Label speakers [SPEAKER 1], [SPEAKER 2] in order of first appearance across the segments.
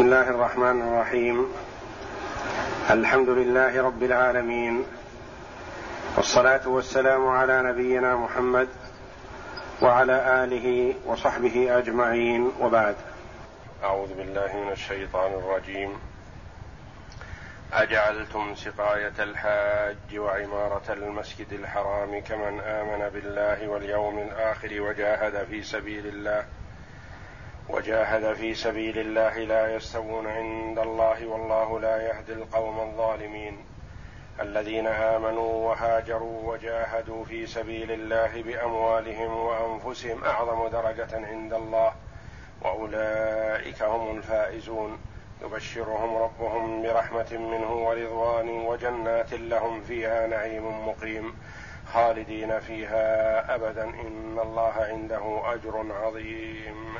[SPEAKER 1] بسم الله الرحمن الرحيم الحمد لله رب العالمين والصلاه والسلام على نبينا محمد وعلى اله وصحبه اجمعين وبعد اعوذ بالله من الشيطان الرجيم اجعلتم سقايه الحاج وعماره المسجد الحرام كمن امن بالله واليوم الآخر وجاهد في سبيل الله وجاهد في سبيل الله لا يستوون عند الله والله لا يهدي القوم الظالمين. الذين آمنوا وهاجروا وجاهدوا في سبيل الله بأموالهم وأنفسهم أعظم درجة عند الله وأولئك هم الفائزون. يبشرهم ربهم برحمة منه ورضوان وجنات لهم فيها نعيم مقيم. خالدين فيها ابدا. إن الله عنده أجر عظيم.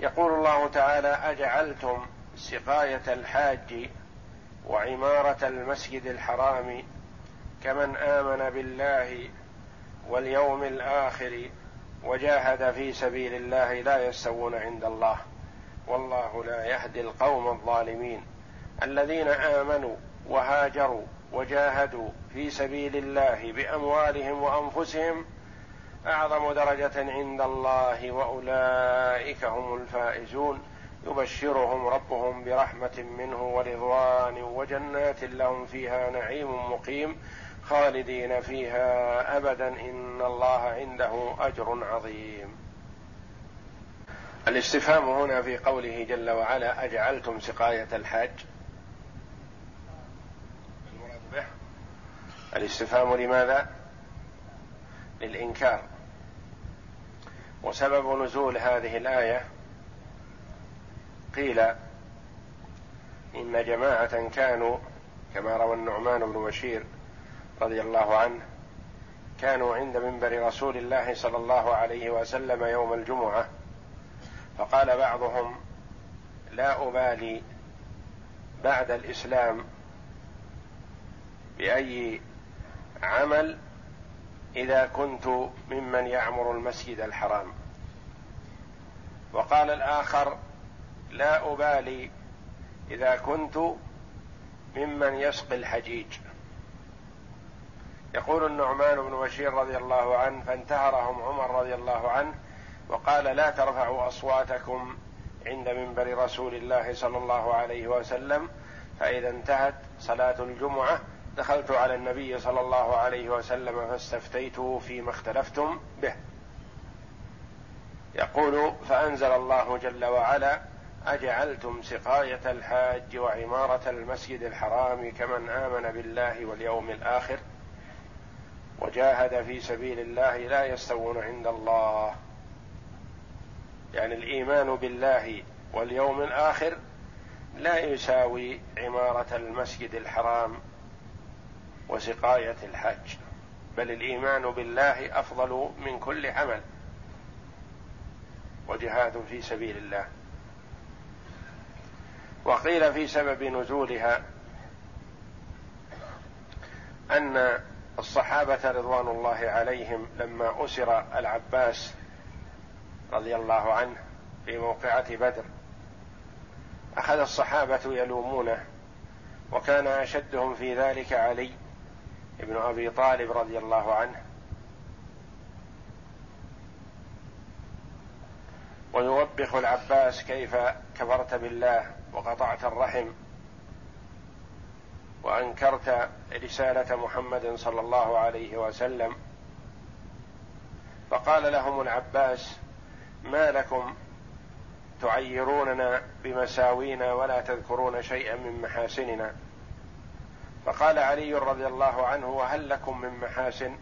[SPEAKER 1] يقول الله تعالى أجعلتم سقاية الحاج وعمارة المسجد الحرام كمن آمن بالله واليوم الآخر وجاهد في سبيل الله لا يستوون عند الله والله لا يهدي القوم الظالمين الذين آمنوا وهاجروا وجاهدوا في سبيل الله بأموالهم وأنفسهم أعظم درجة عند الله وأولئك هم الفائزون. يبشرهم ربهم برحمة منه ورضوان وجنات لهم فيها نعيم مقيم. خالدين فيها أبدا. إن الله عنده أجر عظيم. الاستفهام هنا في قوله جل وعلا أجعلتم سقاية الحاج؟ المراد به. الاستفهام لماذا؟ للإنكار. وسبب نزول هذه الآية قيل إن جماعة كانوا كما روى النعمان بن بشير رضي الله عنه كانوا عند منبر رسول الله صلى الله عليه وسلم يوم الجمعة. فقال بعضهم لا أبالي بعد الإسلام بأي عمل إذا كنت ممن يعمر المسجد الحرام. وقال الآخر لا أبالي إذا كنت ممن يسقي الحجيج. يقول النعمان بن بشير رضي الله عنه فانتهرهم عمر رضي الله عنه وقال لا ترفعوا أصواتكم عند منبر رسول الله صلى الله عليه وسلم فإذا انتهت صلاة الجمعة دخلت على النبي صلى الله عليه وسلم فاستفتيته فيما اختلفتم به. يقول فأنزل الله جل وعلا أجعلتم سقاية الحاج وعمارة المسجد الحرام كمن آمن بالله واليوم الآخر وجاهد في سبيل الله لا يستوون عند الله. يعني الإيمان بالله واليوم الآخر لا يساوي عمارة المسجد الحرام وسقاية الحج. بل الإيمان بالله أفضل من كل عمل. وجهاد في سبيل الله. وقيل في سبب نزولها أن الصحابة رضوان الله عليهم لما أسر العباس رضي الله عنه في موقعة بدر أخذ الصحابة يلومونه وكان أشدهم في ذلك علي. ابن أبي طالب رضي الله عنه. ويوبخ العباس كيف كفرت بالله وقطعت الرحم وأنكرت رسالة محمد صلى الله عليه وسلم. فقال لهم العباس ما لكم تعيروننا بمساوينا ولا تذكرون شيئا من محاسننا؟ فقال علي رضي الله عنه وهل لكم من محاسن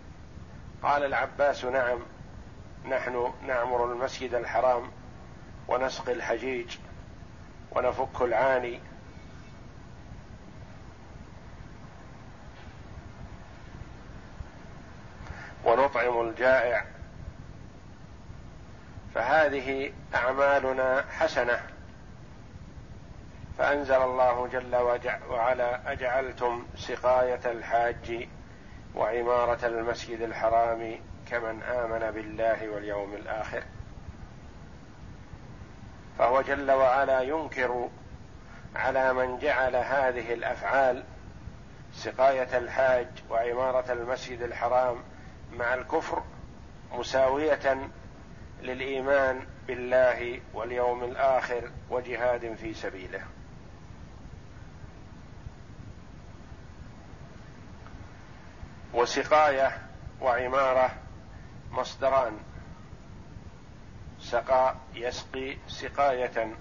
[SPEAKER 1] قال العباس نعم نحن نعمر المسجد الحرام ونسقي الحجيج ونفك العاني. ونطعم الجائع. فهذه أعمالنا حسنة. فأنزل الله جل وعلا أجعلتم سقاية الحاج وعمارة المسجد الحرام كمن آمن بالله واليوم الآخر. فهو جل وعلا ينكر على من جعل هذه الأفعال سقاية الحاج وعمارة المسجد الحرام مع الكفر مساوية للإيمان بالله واليوم الآخر وجهاد في سبيله. وسقاية وعمارة مصدران. سقى يسقي سقاية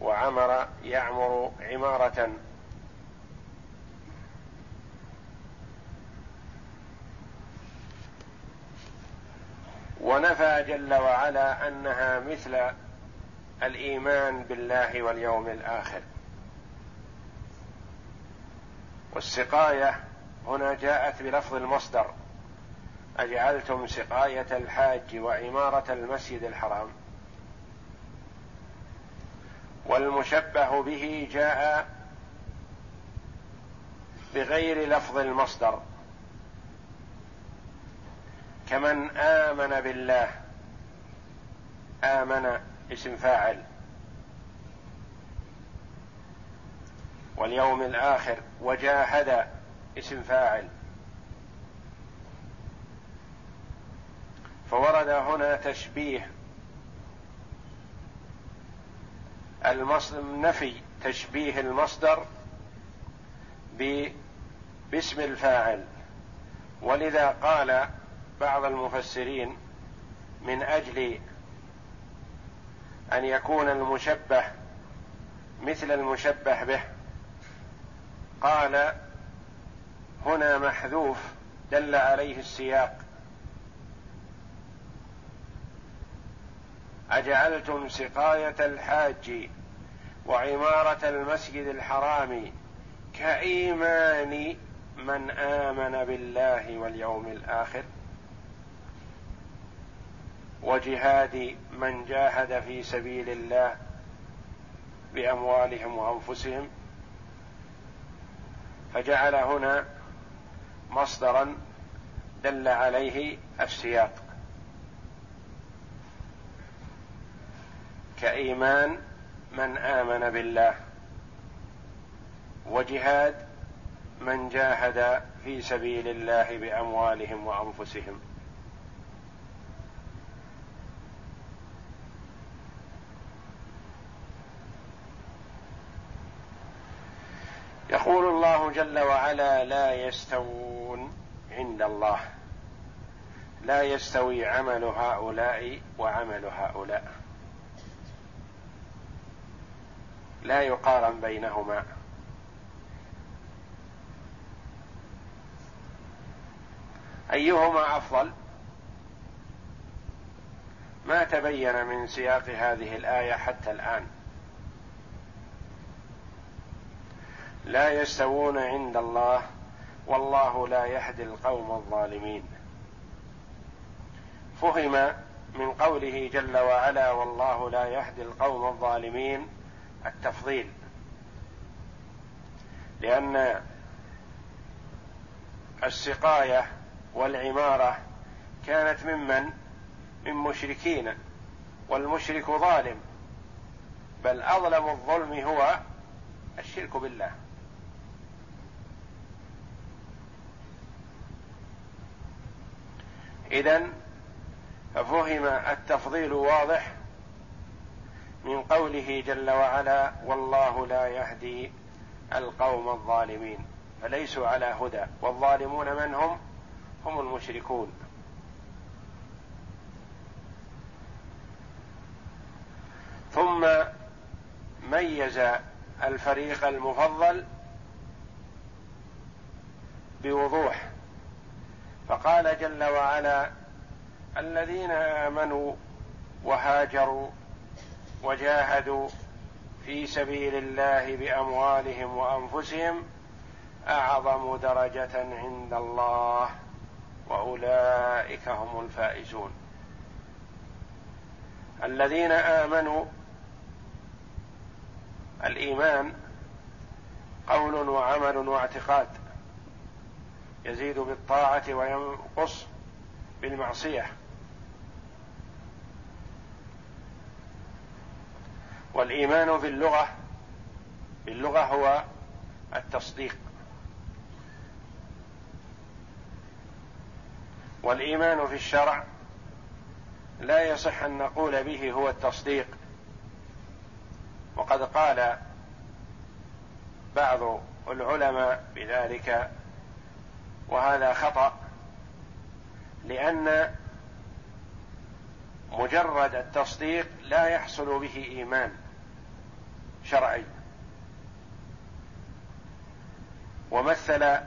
[SPEAKER 1] وعمر يعمر عمارة. ونفى جل وعلا أنها مثل الإيمان بالله واليوم الآخر. والسقاية هنا جاءت بلفظ المصدر. أجعلتم سقاية الحاج وعمارة المسجد الحرام. والمشبه به جاء بغير لفظ المصدر. كمن آمن بالله آمن اسم فاعل. واليوم الآخر وجاهد اسم فاعل. فورد هنا تشبيه. المصدر نفي تشبيه المصدر باسم الفاعل. ولذا قال بعض المفسرين من أجل أن يكون المشبه مثل المشبه به قال هنا محذوف دل عليه السياق. أجعلتم سقاية الحاج وعمارة المسجد الحرام كإيمان من آمن بالله واليوم الآخر؟ وجهاد من جاهد في سبيل الله بأموالهم وأنفسهم؟ فجعل هنا مصدرا دل عليه السياق. كإيمان من آمن بالله وجهاد من جاهد في سبيل الله بأموالهم وأنفسهم. يقول الله جل وعلا لا يستوون عند الله. لا يستوي عمل هؤلاء وعمل هؤلاء. لا يقارن بينهما. أيهما أفضل؟ ما تبين من سياق هذه الآية حتى الآن. لا يستوون عند الله والله لا يهدي القوم الظالمين. فهم من قوله جل وعلا والله لا يهدي القوم الظالمين التفضيل. لأن السقاية والعمارة كانت ممن؟ من مشركين والمشرك ظالم. بل أظلم الظلم هو الشرك بالله. اذا ففهم التفضيل واضح من قوله جل وعلا والله لا يهدي القوم الظالمين فليسوا على هدى والظالمون من هم؟ هم المشركون. ثم ميز الفريق المفضل بوضوح جل وعلا الذين آمنوا وهاجروا وجاهدوا في سبيل الله بأموالهم وأنفسهم أعظم درجة عند الله وأولئك هم الفائزون. الذين آمنوا الإيمان قول وعمل واعتقاد. يزيد بالطاعة وينقص بالمعصية. والإيمان في اللغة باللغة هو التصديق. والإيمان في الشرع لا يصح أن نقول به هو التصديق. وقد قال بعض العلماء بذلك وهذا خطأ لأن مجرد التصديق لا يحصل به إيمان شرعي. ومثل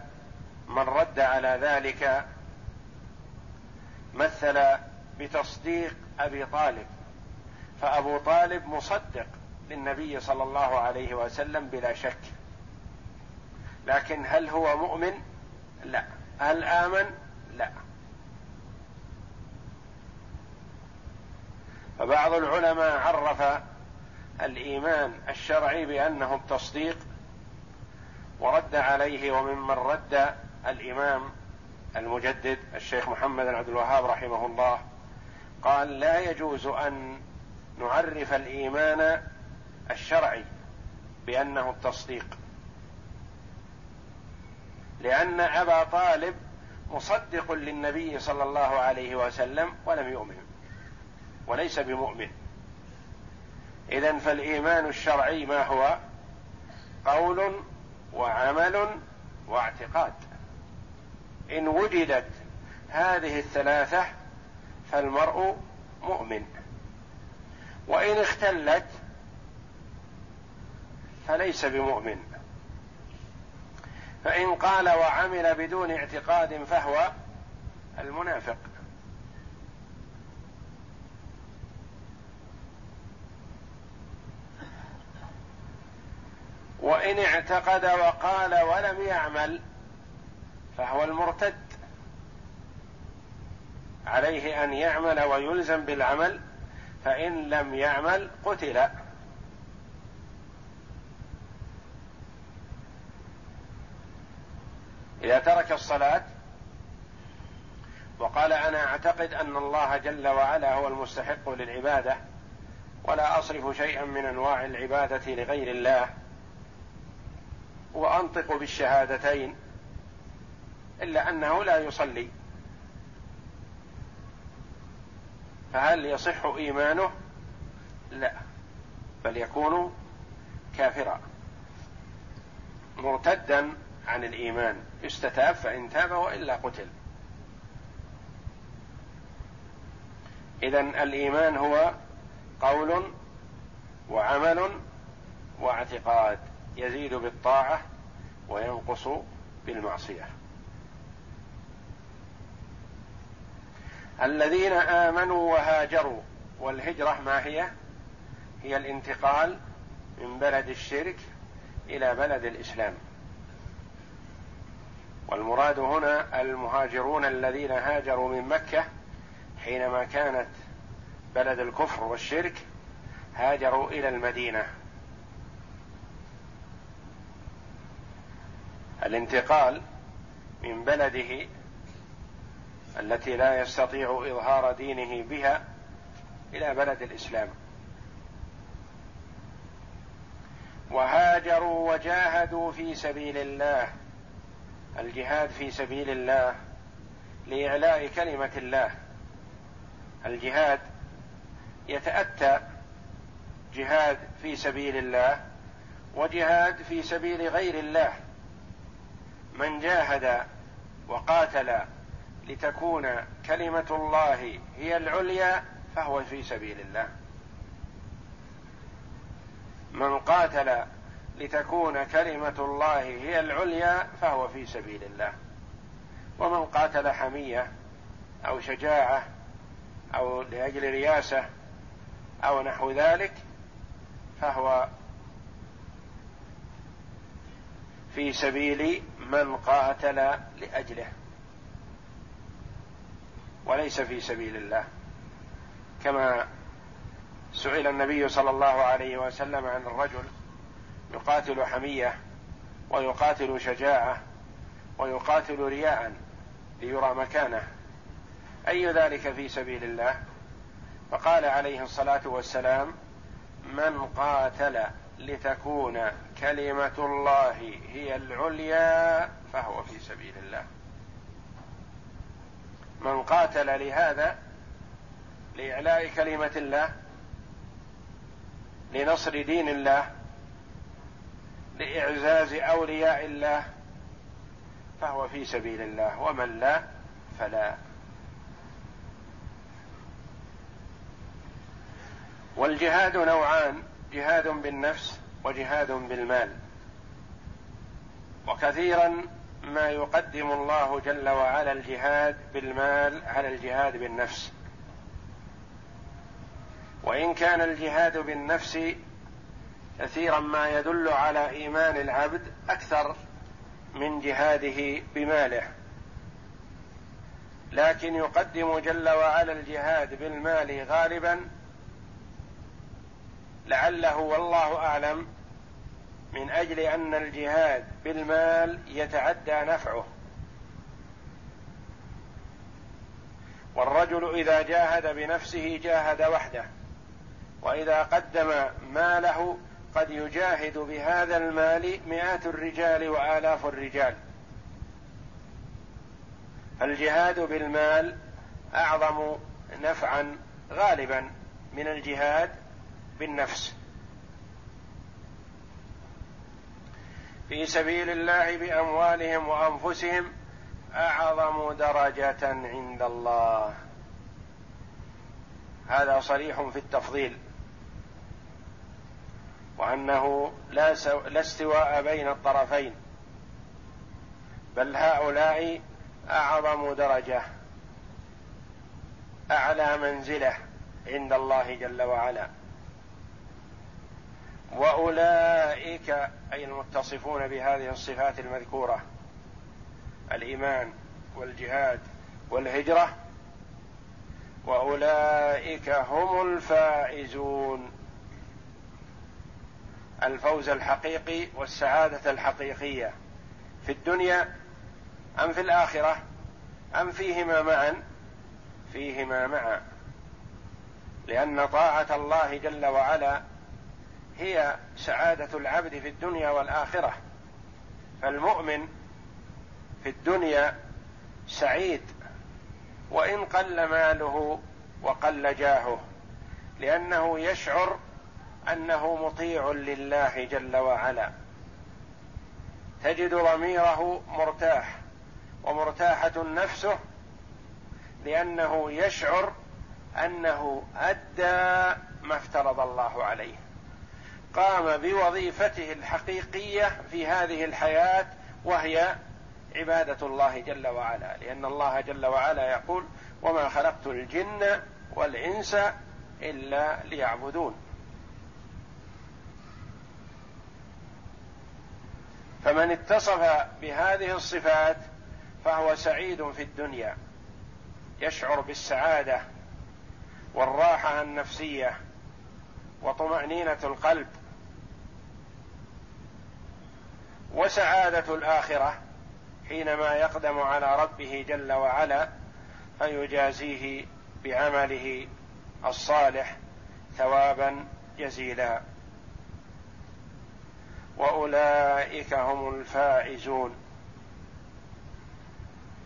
[SPEAKER 1] من رد على ذلك مثل بتصديق أبي طالب فأبو طالب مصدق للنبي صلى الله عليه وسلم بلا شك. لكن هل هو مؤمن؟ لا. هل آمن؟ لا. فبعض العلماء عرف الإيمان الشرعي بأنه التصديق ورد عليه وممن رد الإمام المجدد الشيخ محمد بن عبد الوهاب رحمه الله قال لا يجوز أن نعرف الإيمان الشرعي بأنه التصديق. لأن أبا طالب مصدق للنبي صلى الله عليه وسلم ولم يؤمن وليس بمؤمن. اذا فالإيمان الشرعي ما هو؟ قول وعمل واعتقاد. إن وجدت هذه الثلاثة فالمرء مؤمن. وإن اختلت فليس بمؤمن. فإن قال وعمل بدون اعتقاد فهو المنافق. وإن اعتقد وقال ولم يعمل فهو المرتد. عليه أن يعمل ويلزم بالعمل فإن لم يعمل قتل. إذا ترك الصلاة وقال أنا أعتقد أن الله جل وعلا هو المستحق للعبادة ولا أصرف شيئا من أنواع العبادة لغير الله وأنطق بالشهادتين إلا أنه لا يصلي فهل يصح إيمانه؟ لا بل يكون كافرا مرتدا عن الإيمان. يستتاب فإن تاب وإلا قتل. اذا الإيمان هو قول وعمل واعتقاد يزيد بالطاعة وينقص بالمعصية. الذين آمنوا وهاجروا والهجرة ما هي؟ هي الانتقال من بلد الشرك إلى بلد الإسلام. والمراد هنا المهاجرون الذين هاجروا من مكة حينما كانت بلد الكفر والشرك هاجروا إلى المدينة. الانتقال من بلده التي لا يستطيع إظهار دينه بها إلى بلد الإسلام. وهاجروا وجاهدوا في سبيل الله. الجهاد في سبيل الله لإعلاء كلمة الله. الجهاد يتأتى جهاد في سبيل الله وجهاد في سبيل غير الله. من جاهد وقاتل لتكون كلمة الله هي العليا فهو في سبيل الله. من قاتل لتكون كلمة الله هي العليا فهو في سبيل الله. ومن قاتل حمية أو شجاعة أو لأجل رياسة أو نحو ذلك فهو في سبيل من قاتل لأجله. وليس في سبيل الله. كما سئل النبي صلى الله عليه وسلم عن الرجل يقاتل حمية ويقاتل شجاعة ويقاتل رياء ليرى مكانه. أي ذلك في سبيل الله؟ فقال عليه الصلاة والسلام من قاتل لتكون كلمة الله هي العليا فهو في سبيل الله. من قاتل لهذا لإعلاء كلمة الله لنصر دين الله لإعزاز أولياء الله فهو في سبيل الله ومن لا فلا. والجهاد نوعان جهاد بالنفس وجهاد بالمال. وكثيرا ما يقدم الله جل وعلا الجهاد بالمال على الجهاد بالنفس. وإن كان الجهاد بالنفس كثيرا ما يدل على إيمان العبد أكثر من جهاده بماله. لكن يقدم جل وعلا الجهاد بالمال غالبا لعله والله أعلم من أجل أن الجهاد بالمال يتعدى نفعه. والرجل إذا جاهد بنفسه جاهد وحده وإذا قدم ماله قد يجاهد بهذا المال مئات الرجال وآلاف الرجال. الجهاد بالمال أعظم نفعا غالبا من الجهاد بالنفس. في سبيل الله بأموالهم وأنفسهم أعظم درجة عند الله. هذا صريح في التفضيل. وأنه لا, سو... لا استواء بين الطرفين. بل هؤلاء أعظم درجة أعلى منزلة عند الله جل وعلا. وأولئك أي المتصفون بهذه الصفات المذكورة الإيمان والجهاد والهجرة وأولئك هم الفائزون. الفوز الحقيقي والسعادة الحقيقية. في الدنيا أم في الآخرة أم فيهما معا فيهما معا. لأن طاعة الله جل وعلا هي سعادة العبد في الدنيا والآخرة. فالمؤمن في الدنيا سعيد وإن قل ماله وقل جاهه لأنه يشعر أنه مطيع لله جل وعلا. تجد ضميره مرتاح ومرتاحة نفسه لأنه يشعر أنه أدى ما افترض الله عليه. قام بوظيفته الحقيقية في هذه الحياة وهي عبادة الله جل وعلا. لأن الله جل وعلا يقول وما خلقت الجن والإنس إلا ليعبدون. فمن اتصف بهذه الصفات فهو سعيد في الدنيا يشعر بالسعادة والراحة النفسية وطمأنينة القلب وسعادة الآخرة حينما يقدم على ربه جل وعلا فيجازيه بعمله الصالح ثوابا جزيلا. وأولئك هم الفائزون.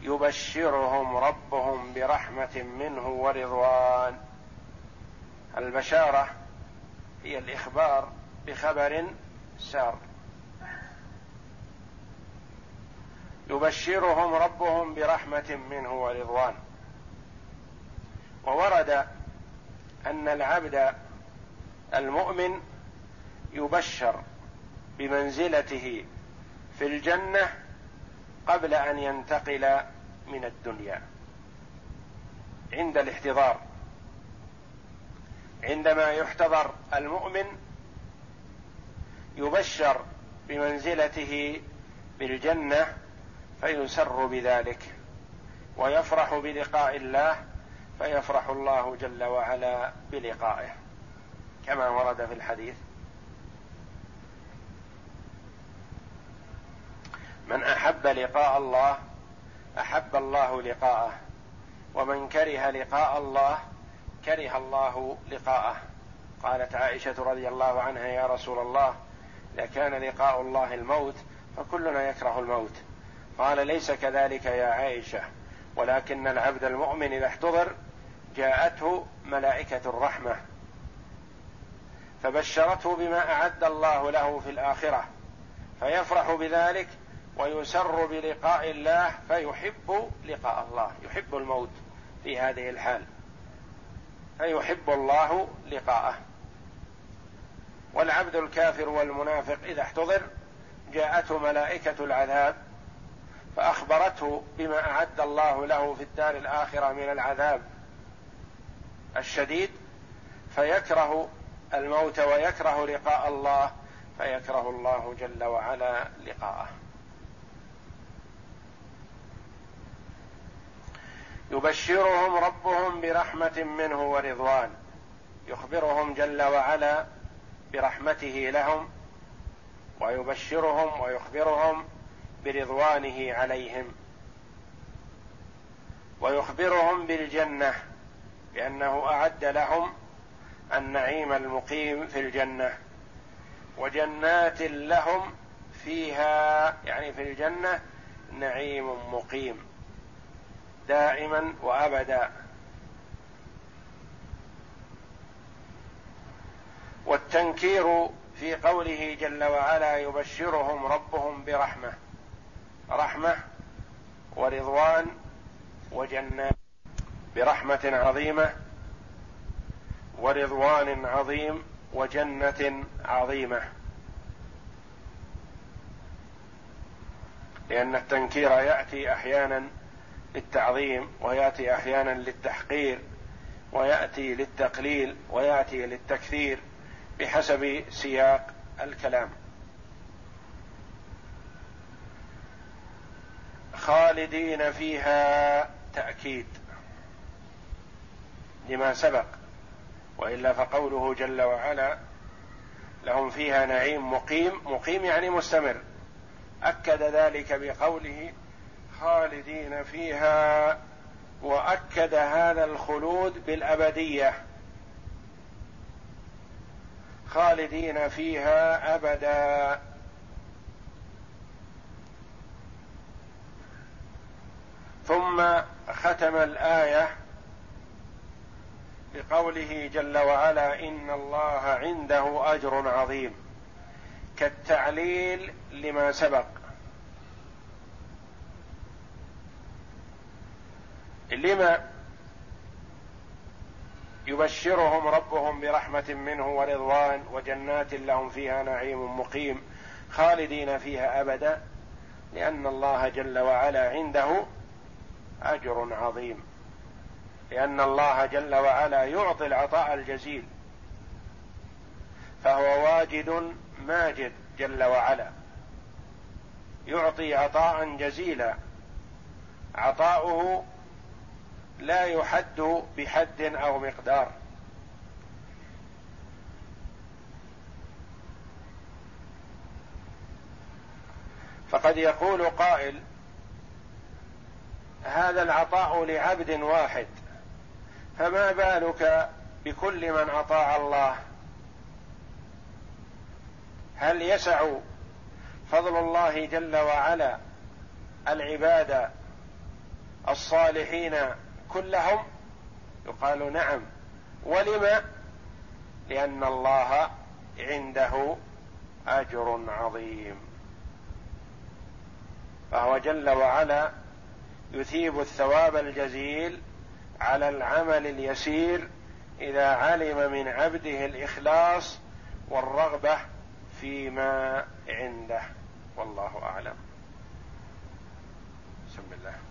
[SPEAKER 1] يبشرهم ربهم برحمة منه ورضوان. البشارة هي الإخبار بخبر سار. يبشرهم ربهم برحمة منه ورضوان. وورد أن العبد المؤمن يبشر بمنزلته في الجنة قبل أن ينتقل من الدنيا. عند الاحتضار. عندما يحتضر المؤمن يبشر بمنزلته بالجنة فيسر بذلك ويفرح بلقاء الله فيفرح الله جل وعلا بلقائه كما ورد في الحديث. من أحب لقاء الله أحب الله لقاءه ومن كره لقاء الله كره الله لقاءه. قالت عائشة رضي الله عنها يا رسول الله اذا كان لقاء الله الموت فكلنا يكره الموت. قال ليس كذلك يا عائشة ولكن العبد المؤمن إذا احتضر جاءته ملائكة الرحمة فبشرته بما أعد الله له في الآخرة فيفرح بذلك ويسر بلقاء الله فيحب لقاء الله يحب الموت في هذه الحال. فيحب الله لقاءه. والعبد الكافر والمنافق إذا احتضر جاءته ملائكة العذاب فأخبرته بما أعد الله له في الدار الآخرة من العذاب الشديد فيكره الموت ويكره لقاء الله فيكره الله جل وعلا لقاءه. يبشرهم ربهم برحمة منه ورضوان. يخبرهم جل وعلا برحمته لهم ويبشرهم ويخبرهم برضوانه عليهم. ويخبرهم بالجنة بأنه أعد لهم النعيم المقيم في الجنة. وجنات لهم فيها يعني في الجنة نعيم مقيم. دائما وأبدا. والتنكير في قوله جل وعلا يبشرهم ربهم برحمة. رحمة ورضوان وجنات برحمة عظيمة ورضوان عظيم وجنة عظيمة. لأن التنكير يأتي أحيانا للتعظيم ويأتي أحيانا للتحقير ويأتي للتقليل ويأتي للتكثير بحسب سياق الكلام. خالدين فيها تأكيد لما سبق وإلا فقوله جل وعلا لهم فيها نعيم مقيم. مقيم يعني مستمر. أكد ذلك بقوله خالدين فيها وأكد هذا الخلود بالأبدية. خالدين فيها أبدا. ثم ختم الآية بقوله جل وعلا إن الله عنده أجر عظيم. كالتعليل لما سبق. لما يبشرهم ربهم برحمة منه ورضوان وجنات لهم فيها نعيم مقيم خالدين فيها أبدا لأن الله جل وعلا عنده أجر عظيم. لأن الله جل وعلا يعطي العطاء الجزيل فهو واجد ماجد جل وعلا. يعطي عطاء جزيلا عطاؤه لا يحد بحد أو مقدار. فقد يقول قائل هذا العطاء لعبد واحد فما بالك بكل من اطاع الله؟ هل يسع فضل الله جل وعلا العباد الصالحين كلهم يقال نعم. ولم؟ لأن الله عنده أجر عظيم. فهو جل وعلا يثيب الثواب الجزيل على العمل اليسير إذا علم من عبده الإخلاص والرغبة فيما عنده. والله أعلم. بسم الله.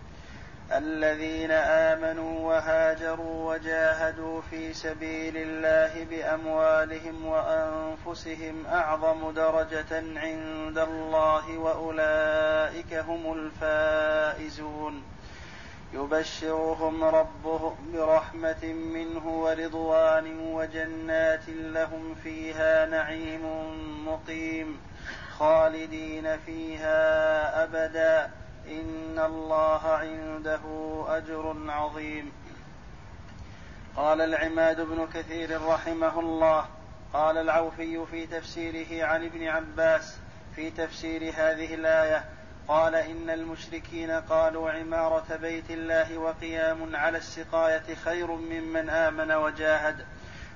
[SPEAKER 2] الذين آمنوا وهاجروا وجاهدوا في سبيل الله بأموالهم وأنفسهم أعظم درجة عند الله وأولئك هم الفائزون. يبشرهم ربهم برحمة منه ورضوان وجنات لهم فيها نعيم مقيم خالدين فيها أبدا. إن الله عنده أجر عظيم. قال العماد بن كثير رحمه الله قال العوفي في تفسيره عن ابن عباس في تفسير هذه الآية قال إن المشركين قالوا عمارة بيت الله وقيام على السقاية خير ممن آمن وجاهد.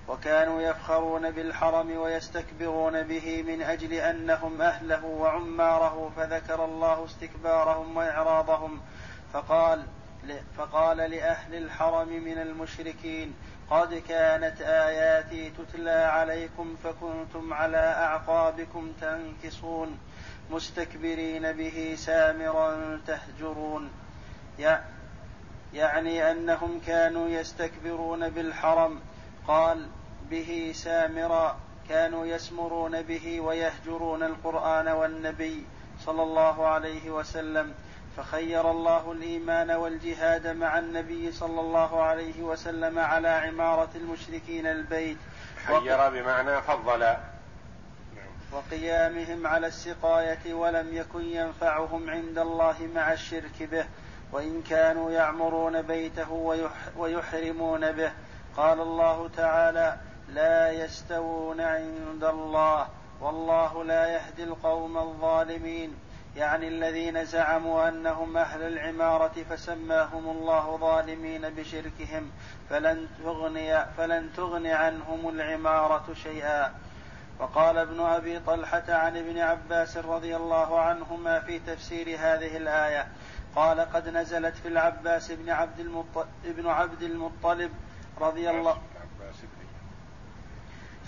[SPEAKER 2] وكانوا يفخرون بالحرم ويستكبرون به من أجل أنهم أهله وعماره فذكر الله استكبارهم وإعراضهم. فقال فقال لأهل الحرم من المشركين قد كانت آياتي تتلى عليكم فكنتم على أعقابكم تنكصون مستكبرين به سامرا تهجرون. يعني أنهم كانوا يستكبرون بالحرم قال به سامرا كانوا يسمرون به ويهجرون القرآن والنبي صلى الله عليه وسلم فخير الله الإيمان والجهاد مع النبي صلى الله عليه وسلم على عمارة المشركين البيت.
[SPEAKER 1] خير بمعنى فضل.
[SPEAKER 2] وقيامهم على السقاية ولم يكن ينفعهم عند الله مع الشرك به وإن كانوا يعمرون بيته ويحرمون به. قال الله تعالى لا يستوون عند الله والله لا يهدي القوم الظالمين يعني الذين زعموا أنهم أهل العمارة فسماهم الله ظالمين بشركهم فلن تغني فلن تغني عنهم العمارة شيئا. وقال ابن أبي طلحة عن ابن عباس رضي الله عنهما في تفسير هذه الآية قال قد نزلت في العباس بن عبد المطلب ابن عبد المطلب رضي الله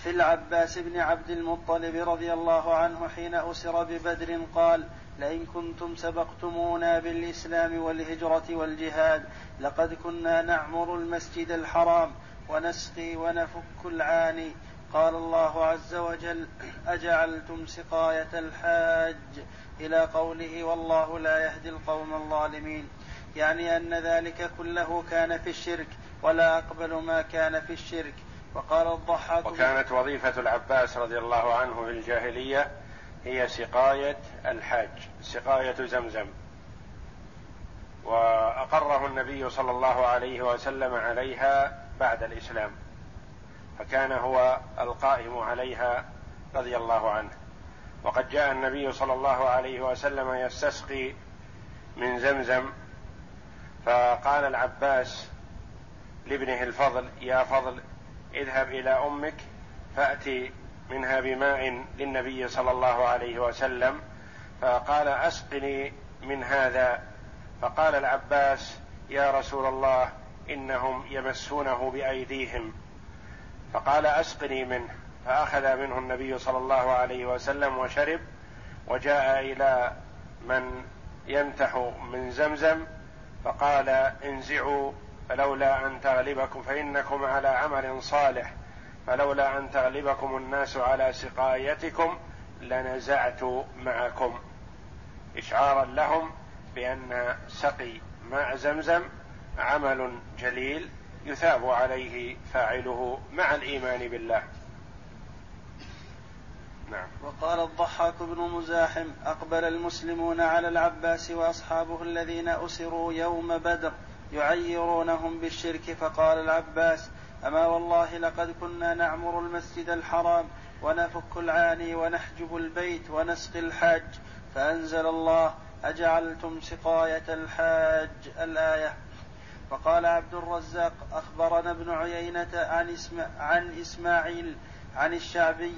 [SPEAKER 2] في العباس بن عبد المطلب رضي الله عنه حين أسر ببدر قال لئن كنتم سبقتمونا بالإسلام والهجرة والجهاد لقد كنا نعمر المسجد الحرام ونسقي ونفك العاني. قال الله عز وجل أجعلتم سقاية الحاج إلى قوله والله لا يهدي القوم الظالمين. يعني أن ذلك كله كان في الشرك. ولا أقبل ما كان في الشرك. وقال الضحاك
[SPEAKER 1] وكانت وظيفة العباس رضي الله عنه في الجاهلية هي سقاية الحاج سقاية زمزم. وأقره النبي صلى الله عليه وسلم عليها بعد الإسلام. فكان هو القائم عليها رضي الله عنه. وقد جاء النبي صلى الله عليه وسلم يستسقي من زمزم. فقال العباس لابنه الفضل يا فضل اذهب إلى أمك فأتي منها بماء للنبي صلى الله عليه وسلم. فقال أسقني من هذا. فقال العباس يا رسول الله إنهم يمسونه بأيديهم. فقال أسقني منه. فأخذ منه النبي صلى الله عليه وسلم وشرب وجاء إلى من يمتح من زمزم فقال انزعوا فلولا أن تغلبكم فإنكم على عمل صالح. فلولا أن تغلبكم الناس على سقايتكم لنزعت معكم. إشعارا لهم بأن سقي ماء زمزم عمل جليل يثاب عليه فاعله مع الإيمان بالله.
[SPEAKER 2] نعم. وقال الضحاك بن مزاحم أقبل المسلمون على العباس وأصحابه الذين أسروا يوم بدر. يعيرونهم بالشرك فقال العباس أما والله لقد كنا نعمر المسجد الحرام ونفك العاني ونحجب البيت ونسقي الحاج فأنزل الله أجعلتم سقاية الحاج الآية. وقال عبد الرزاق أخبرنا ابن عيينة عن, اسم عن إسماعيل عن الشعبي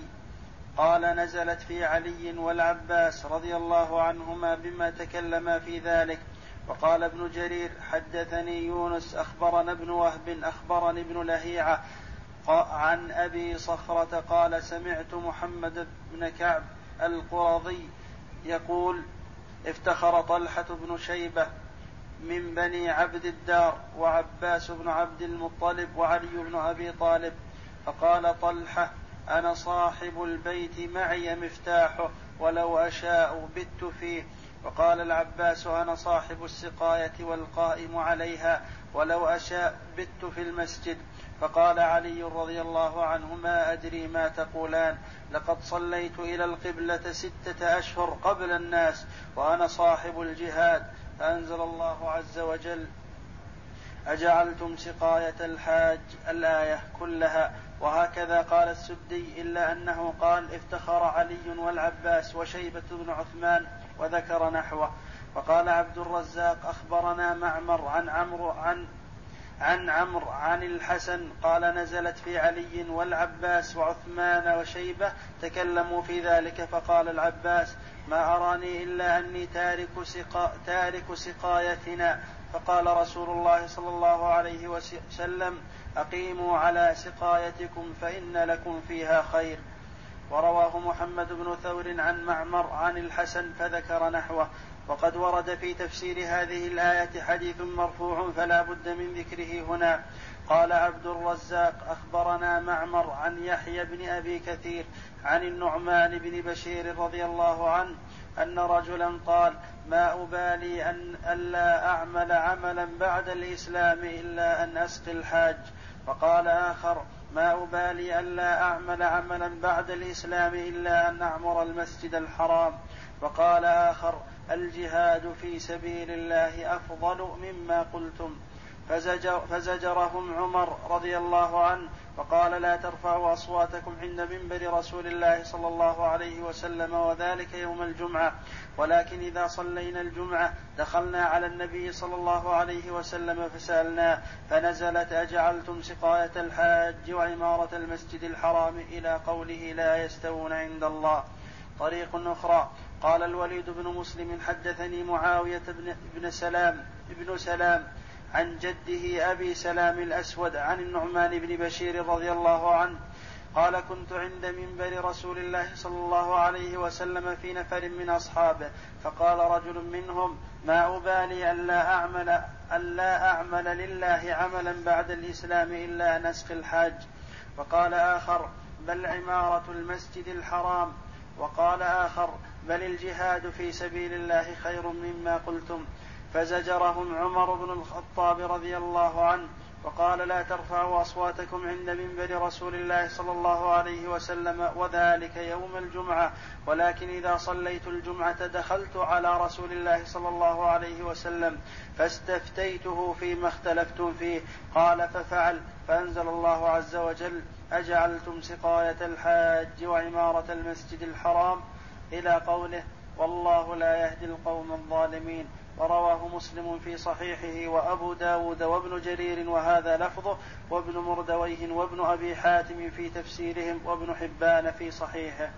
[SPEAKER 2] قال نزلت في علي والعباس رضي الله عنهما بما تكلما في ذلك وقال ابن جرير حدثني يونس أخبرنا ابن وهب أخبرني ابن لهيعة عن أبي صخرة قال سمعت محمد بن كعب القرظي يقول افتخر طلحة بن شيبة من بني عبد الدار وعباس بن عبد المطلب وعلي بن أبي طالب فقال طلحة أنا صاحب البيت معي مفتاحه ولو أشاء بت فيه وقال العباس أنا صاحب السقاية والقائم عليها ولو أشاء بت في المسجد. فقال علي رضي الله عنه ما أدري ما تقولان. لقد صليت إلى القبلة ستة أشهر قبل الناس وأنا صاحب الجهاد. فأنزل الله عز وجل أجعلتم سقاية الحاج الآية كلها. وهكذا قال السدي إلا أنه قال افتخر علي والعباس وشيبة بن عثمان وذكر نحوه. وقال عبد الرزاق أخبرنا معمر عن عمرو عن عن عمرو عن الحسن قال نزلت في علي والعباس وعثمان وشيبة تكلموا في ذلك فقال العباس ما أراني إلا أني تارك, سقا تارك سقايتنا. فقال رسول الله صلى الله عليه وسلم أقيموا على سقايتكم فإن لكم فيها خير. ورواه محمد بن ثور عن معمر عن الحسن فذكر نحوه. وقد ورد في تفسير هذه الآية حديث مرفوع فلا بد من ذكره هنا. قال عبد الرزاق أخبرنا معمر عن يحيى بن أبي كثير عن النعمان بن بشير رضي الله عنه أن رجلا قال ما أبالي أن ألا أعمل عملا بعد الإسلام إلا أن أسقي الحاج. وقال آخر ما أبالي ألا أعمل عملا بعد الإسلام إلا أن أعمر المسجد الحرام. وقال آخر الجهاد في سبيل الله أفضل مما قلتم. فزجر فزجرهم عمر رضي الله عنه وقال لا ترفعوا أصواتكم عند منبر رسول الله صلى الله عليه وسلم وذلك يوم الجمعة. ولكن إذا صلينا الجمعة دخلنا على النبي صلى الله عليه وسلم فسألناه فنزلت أجعلتم سقاية الحاج وعمارة المسجد الحرام إلى قوله لا يستوون عند الله. طريق أخرى. قال الوليد بن مسلم حدثني معاوية بن, بن سلام ابن سلام عن جده أبي سلام الأسود عن النعمان بن بشير رضي الله عنه قال كنت عند منبر رسول الله صلى الله عليه وسلم في نفر من أصحابه فقال رجل منهم ما أبالي ألا أعمل ألا أعمل لله عملا بعد الإسلام إلا أسقي الحاج وقال آخر بل عمارة المسجد الحرام وقال آخر بل الجهاد في سبيل الله خير مما قلتم فزجرهم عمر بن الخطاب رضي الله عنه وقال لا ترفعوا أصواتكم عند منبر رسول الله صلى الله عليه وسلم وذلك يوم الجمعة ولكن إذا صليت الجمعة دخلت على رسول الله صلى الله عليه وسلم فاستفتيته فيما اختلفتم فيه قال ففعل فأنزل الله عز وجل أجعلتم سقاية الحاج وعمارة المسجد الحرام؟ إلى قوله والله لا يهدي القوم الظالمين. ورواه مسلم في صحيحه وأبو داود وابن جرير وهذا لفظه وابن مردويه وابن أبي حاتم في تفسيرهم وابن حبان في صحيحه.